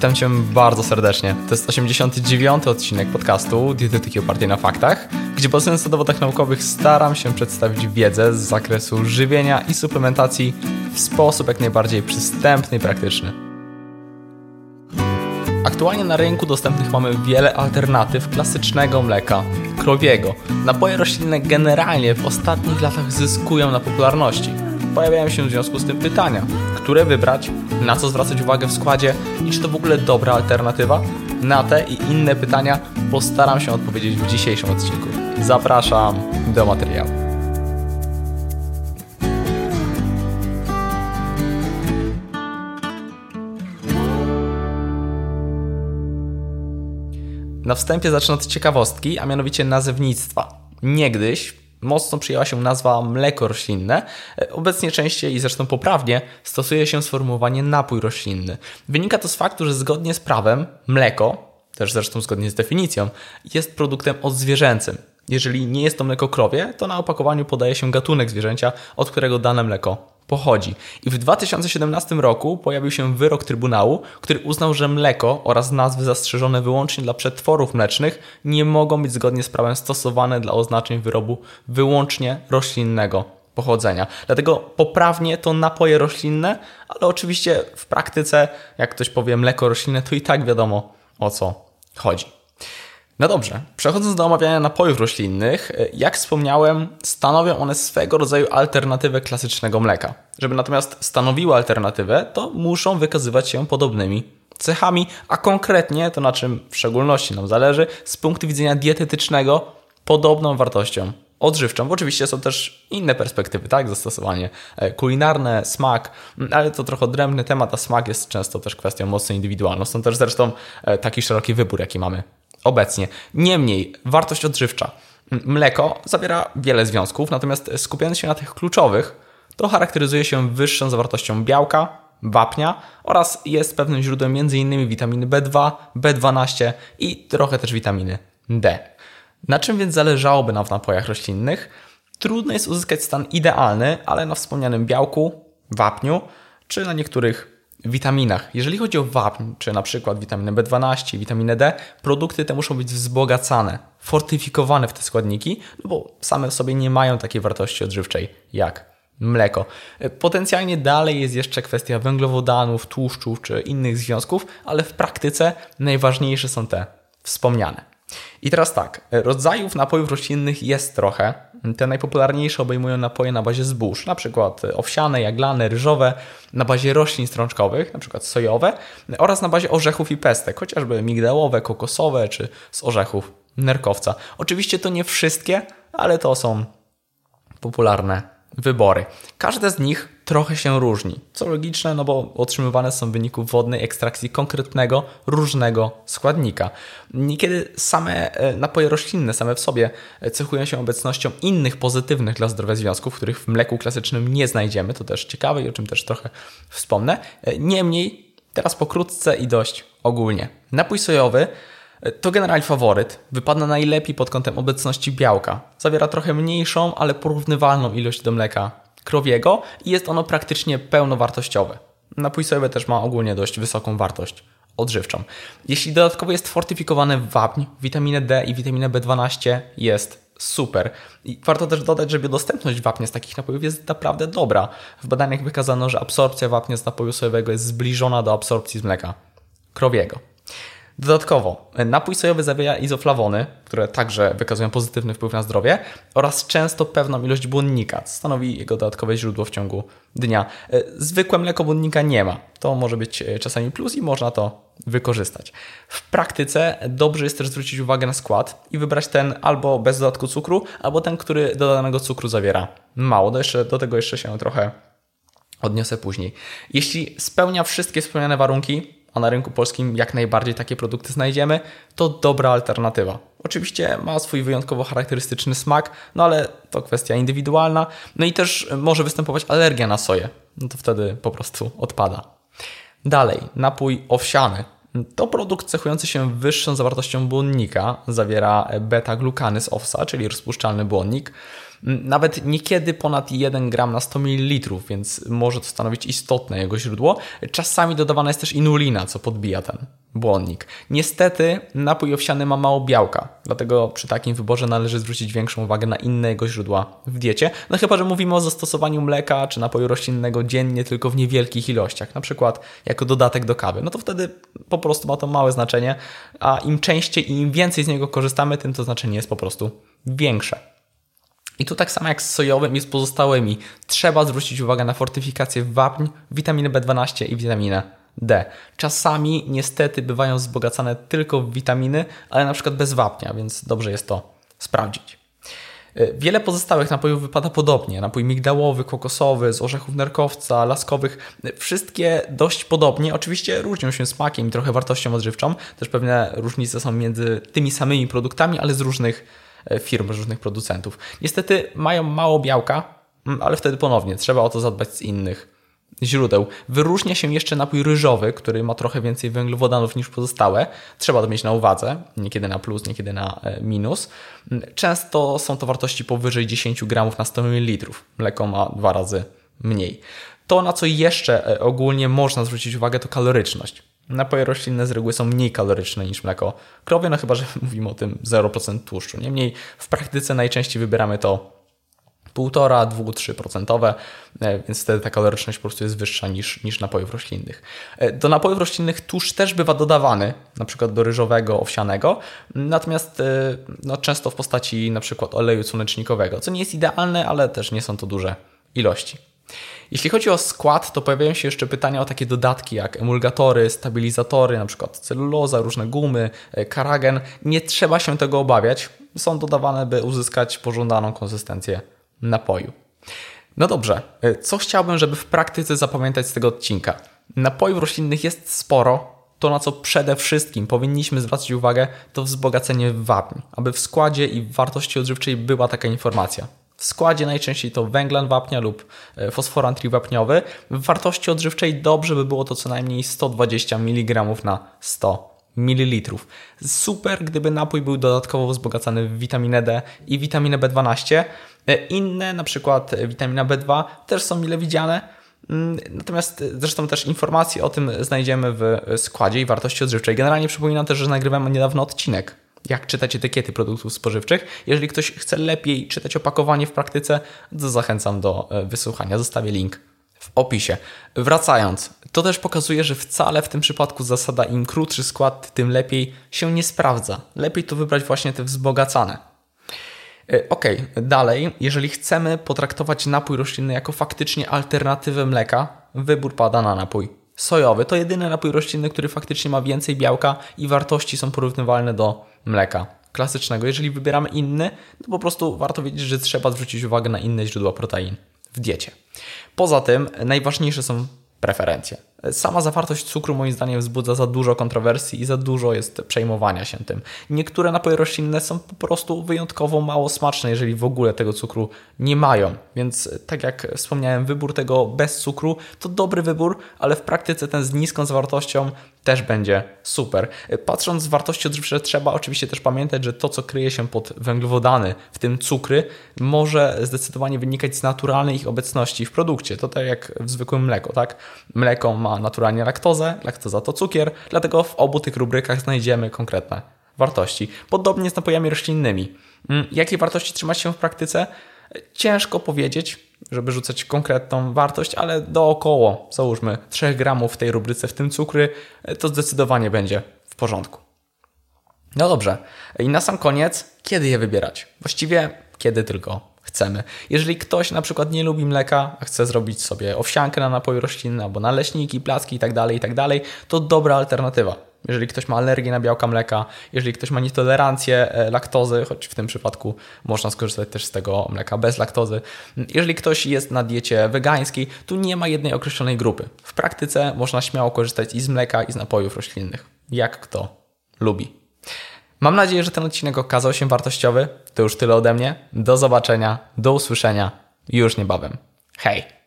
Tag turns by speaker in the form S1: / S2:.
S1: Witam Cię bardzo serdecznie. To jest 89. odcinek podcastu Dietetyki opartej na faktach, gdzie bazując na dowodach naukowych staram się przedstawić wiedzę z zakresu żywienia i suplementacji w sposób jak najbardziej przystępny i praktyczny. Aktualnie na rynku dostępnych mamy wiele alternatyw klasycznego mleka, krowiego. Napoje roślinne generalnie w ostatnich latach zyskują na popularności. Pojawiają się w związku z tym pytania, które wybrać, na co zwracać uwagę w składzie i czy to w ogóle dobra alternatywa? Na te i inne pytania postaram się odpowiedzieć w dzisiejszym odcinku. Zapraszam do materiału. Na wstępie zacznę od ciekawostki, a mianowicie nazewnictwa. Niegdyś mocno przyjęła się nazwa mleko roślinne. Obecnie częściej i zresztą poprawnie stosuje się sformułowanie napój roślinny. Wynika to z faktu, że zgodnie z prawem mleko, też zresztą zgodnie z definicją, jest produktem odzwierzęcym. Jeżeli nie jest to mleko krowie, to na opakowaniu podaje się gatunek zwierzęcia, od którego dane mleko pochodzi. I w 2017 roku pojawił się wyrok Trybunału, który uznał, że mleko oraz nazwy zastrzeżone wyłącznie dla przetworów mlecznych nie mogą być zgodnie z prawem stosowane dla oznaczeń wyrobu wyłącznie roślinnego pochodzenia. Dlatego poprawnie to napoje roślinne, ale oczywiście w praktyce, jak ktoś powie mleko roślinne, to i tak wiadomo o co chodzi. No dobrze, przechodząc do omawiania napojów roślinnych, e, jak wspomniałem, stanowią one swego rodzaju alternatywę klasycznego mleka. Żeby natomiast stanowiły alternatywę, to muszą wykazywać się podobnymi cechami, a konkretnie to na czym w szczególności nam zależy, z punktu widzenia dietetycznego, podobną wartością odżywczą. Bo oczywiście są też inne perspektywy, tak? Zastosowanie e, kulinarne, smak, ale to trochę odrębny temat, a smak jest często też kwestią mocno indywidualną. Są też zresztą e, taki szeroki wybór, jaki mamy obecnie. Niemniej, wartość odżywcza. Mleko zawiera wiele związków, natomiast skupiając się na tych kluczowych, to charakteryzuje się wyższą zawartością białka, wapnia oraz jest pewnym źródłem m.in. witaminy B2, B12 i trochę też witaminy D. Na czym więc zależałoby nam w napojach roślinnych? Trudno jest uzyskać stan idealny, ale na wspomnianym białku, wapniu czy na niektórych witaminach. Jeżeli chodzi o wapń, czy na przykład witaminę B12, witaminę D, produkty te muszą być wzbogacane, fortyfikowane w te składniki, no bo same w sobie nie mają takiej wartości odżywczej jak mleko. Potencjalnie dalej jest jeszcze kwestia węglowodanów, tłuszczów czy innych związków, ale w praktyce najważniejsze są te wspomniane. I teraz tak, rodzajów napojów roślinnych jest trochę. Te najpopularniejsze obejmują napoje na bazie zbóż, na przykład owsiane, jaglane, ryżowe, na bazie roślin strączkowych, na przykład sojowe, oraz na bazie orzechów i pestek, chociażby migdałowe, kokosowe czy z orzechów nerkowca. Oczywiście to nie wszystkie, ale to są popularne wybory. Każde z nich trochę się różni, co logiczne, no bo otrzymywane są wyniki wodnej ekstrakcji konkretnego, różnego składnika. Niekiedy same e, napoje roślinne, same w sobie, e, cechują się obecnością innych pozytywnych dla zdrowia związków, których w mleku klasycznym nie znajdziemy. To też ciekawe i o czym też trochę wspomnę. E, niemniej, teraz pokrótce i dość ogólnie. Napój sojowy to generalnie faworyt. Wypada najlepiej pod kątem obecności białka. Zawiera trochę mniejszą, ale porównywalną ilość do mleka krowiego i jest ono praktycznie pełnowartościowe. Napój sojowy też ma ogólnie dość wysoką wartość odżywczą. Jeśli dodatkowo jest fortyfikowane w wapń, witaminę D i witaminę B12 jest super. I warto też dodać, że biodostępność wapnia z takich napojów jest naprawdę dobra. W badaniach wykazano, że absorpcja wapnia z napoju sojowego jest zbliżona do absorpcji z mleka krowiego. Dodatkowo, napój sojowy zawiera izoflawony, które także wykazują pozytywny wpływ na zdrowie oraz często pewną ilość błonnika, co stanowi jego dodatkowe źródło w ciągu dnia. Zwykłe mleko błonnika nie ma. To może być e, czasami plus i można to wykorzystać. W praktyce dobrze jest też zwrócić uwagę na skład i wybrać ten albo bez dodatku cukru, albo ten, który dodanego cukru zawiera mało. Do, jeszcze, do tego jeszcze się trochę odniosę później. Jeśli spełnia wszystkie wspomniane warunki, a na rynku polskim jak najbardziej takie produkty znajdziemy, to dobra alternatywa. Oczywiście ma swój wyjątkowo charakterystyczny smak, no ale to kwestia indywidualna. No i też może występować alergia na soję. No to wtedy po prostu odpada. Dalej, napój owsiany. To produkt cechujący się wyższą zawartością błonnika, zawiera beta-glukany z owsa, czyli rozpuszczalny błonnik, nawet niekiedy ponad 1 gram na 100 ml, więc może to stanowić istotne jego źródło. Czasami dodawana jest też inulina, co podbija ten błonnik. Niestety napój owsiany ma mało białka, dlatego przy takim wyborze należy zwrócić większą uwagę na inne jego źródła w diecie. No chyba, że mówimy o zastosowaniu mleka czy napoju roślinnego dziennie tylko w niewielkich ilościach, na przykład jako dodatek do kawy. No to wtedy po prostu ma to małe znaczenie, a im częściej i im więcej z niego korzystamy, tym to znaczenie jest po prostu większe. I tu tak samo jak z sojowym i z pozostałymi, trzeba zwrócić uwagę na fortyfikację wapń, witaminę B12 i witaminę D. Czasami niestety bywają wzbogacane tylko w witaminy, ale na przykład bez wapnia, więc dobrze jest to sprawdzić. Y, wiele pozostałych napojów wypada podobnie. Napój migdałowy, kokosowy, z orzechów nerkowca, laskowych. Y, wszystkie dość podobnie. Oczywiście różnią się smakiem i trochę wartością odżywczą. Też pewne różnice są między tymi samymi produktami, ale z różnych E, firm, różnych producentów. Niestety mają mało białka, mm, ale wtedy ponownie trzeba o to zadbać z innych źródeł. Wyróżnia się jeszcze napój ryżowy, który ma trochę więcej węglowodanów niż pozostałe. Trzeba to mieć na uwadze, niekiedy na plus, niekiedy na e, minus. Mm, często są to wartości powyżej 10 gramów na 100 ml. Mleko ma dwa razy mniej. To, na co jeszcze e, ogólnie można zwrócić uwagę, to kaloryczność. Napoje roślinne z reguły są mniej kaloryczne niż mleko krowie, no chyba, że mówimy o tym 0% tłuszczu. Niemniej w praktyce najczęściej wybieramy to 1,5, 2, 3%, więc wtedy ta kaloryczność po prostu jest wyższa niż, niż napojów roślinnych. E, do napojów roślinnych tłuszcz też bywa dodawany, na przykład do ryżowego, owsianego, natomiast e, no, często w postaci na przykład oleju słonecznikowego, co nie jest idealne, ale też nie są to duże ilości. Jeśli chodzi o skład, to pojawiają się jeszcze pytania o takie dodatki jak emulgatory, stabilizatory, na przykład celuloza, różne gumy, e, karagen. Nie trzeba się tego obawiać. Są dodawane, by uzyskać pożądaną konsystencję napoju. No dobrze, e, co chciałbym, żeby w praktyce zapamiętać z tego odcinka? Napojów roślinnych jest sporo, to, na co przede wszystkim powinniśmy zwracać uwagę, to wzbogacenie wapń, aby w składzie i w wartości odżywczej była taka informacja. W składzie najczęściej to węglan wapnia lub e, fosforan triwapniowy. W wartości odżywczej dobrze by było to co najmniej 120 mg na 100 ml. Super, gdyby napój był dodatkowo wzbogacany w witaminę D i witaminę B12. E, inne, na przykład witamina B2, też są mile widziane. Mm, natomiast e, zresztą też informacje o tym znajdziemy w składzie i wartości odżywczej. Generalnie przypominam też, że nagrywamy niedawno odcinek jak czytać etykiety produktów spożywczych. Jeżeli ktoś chce lepiej czytać opakowanie w praktyce, to zachęcam do e, wysłuchania. Zostawię link w opisie. Wracając, to też pokazuje, że wcale w tym przypadku zasada im krótszy skład, tym lepiej się nie sprawdza. Lepiej to wybrać właśnie te wzbogacane. E, ok, dalej, jeżeli chcemy potraktować napój roślinny jako faktycznie alternatywę mleka, wybór pada na napój sojowy. To jedyny napój roślinny, który faktycznie ma więcej białka i wartości są porównywalne do mleka klasycznego. Jeżeli wybieramy inny, to po prostu warto wiedzieć, że trzeba zwrócić uwagę na inne źródła protein w diecie. Poza tym najważniejsze są preferencje. Sama zawartość cukru moim zdaniem wzbudza za dużo kontrowersji i za dużo jest przejmowania się tym. Niektóre napoje roślinne są po prostu wyjątkowo mało smaczne, jeżeli w ogóle tego cukru nie mają. Więc tak jak wspomniałem, wybór tego bez cukru to dobry wybór, ale w praktyce ten z niską zawartością też będzie super. Patrząc z wartości odżywcze trzeba oczywiście też pamiętać, że to co kryje się pod węglowodany, w tym cukry, może zdecydowanie wynikać z naturalnej ich obecności w produkcie. To tak jak w zwykłym mleko, tak? Mleko ma naturalnie laktozę, laktoza to cukier, dlatego w obu tych rubrykach znajdziemy konkretne wartości. Podobnie z napojami roślinnymi. Mm, jakie wartości trzymać się w praktyce? Ciężko powiedzieć, żeby rzucać konkretną wartość, ale dookoło, załóżmy 3 gramów w tej rubryce, w tym cukry, to zdecydowanie będzie w porządku. No dobrze. I na sam koniec, kiedy je wybierać? Właściwie kiedy tylko chcemy. Jeżeli ktoś na przykład nie lubi mleka, a chce zrobić sobie owsiankę na napoje roślinne albo naleśniki, placki itd., tak itd., tak to dobra alternatywa. Jeżeli ktoś ma alergię na białka mleka, jeżeli ktoś ma nietolerancję e, laktozy, choć w tym przypadku można skorzystać też z tego mleka bez laktozy. Jeżeli ktoś jest na diecie wegańskiej, tu nie ma jednej określonej grupy. W praktyce można śmiało korzystać i z mleka, i z napojów roślinnych. Jak kto lubi. Mam nadzieję, że ten odcinek okazał się wartościowy. To już tyle ode mnie. Do zobaczenia, do usłyszenia już niebawem. Hej!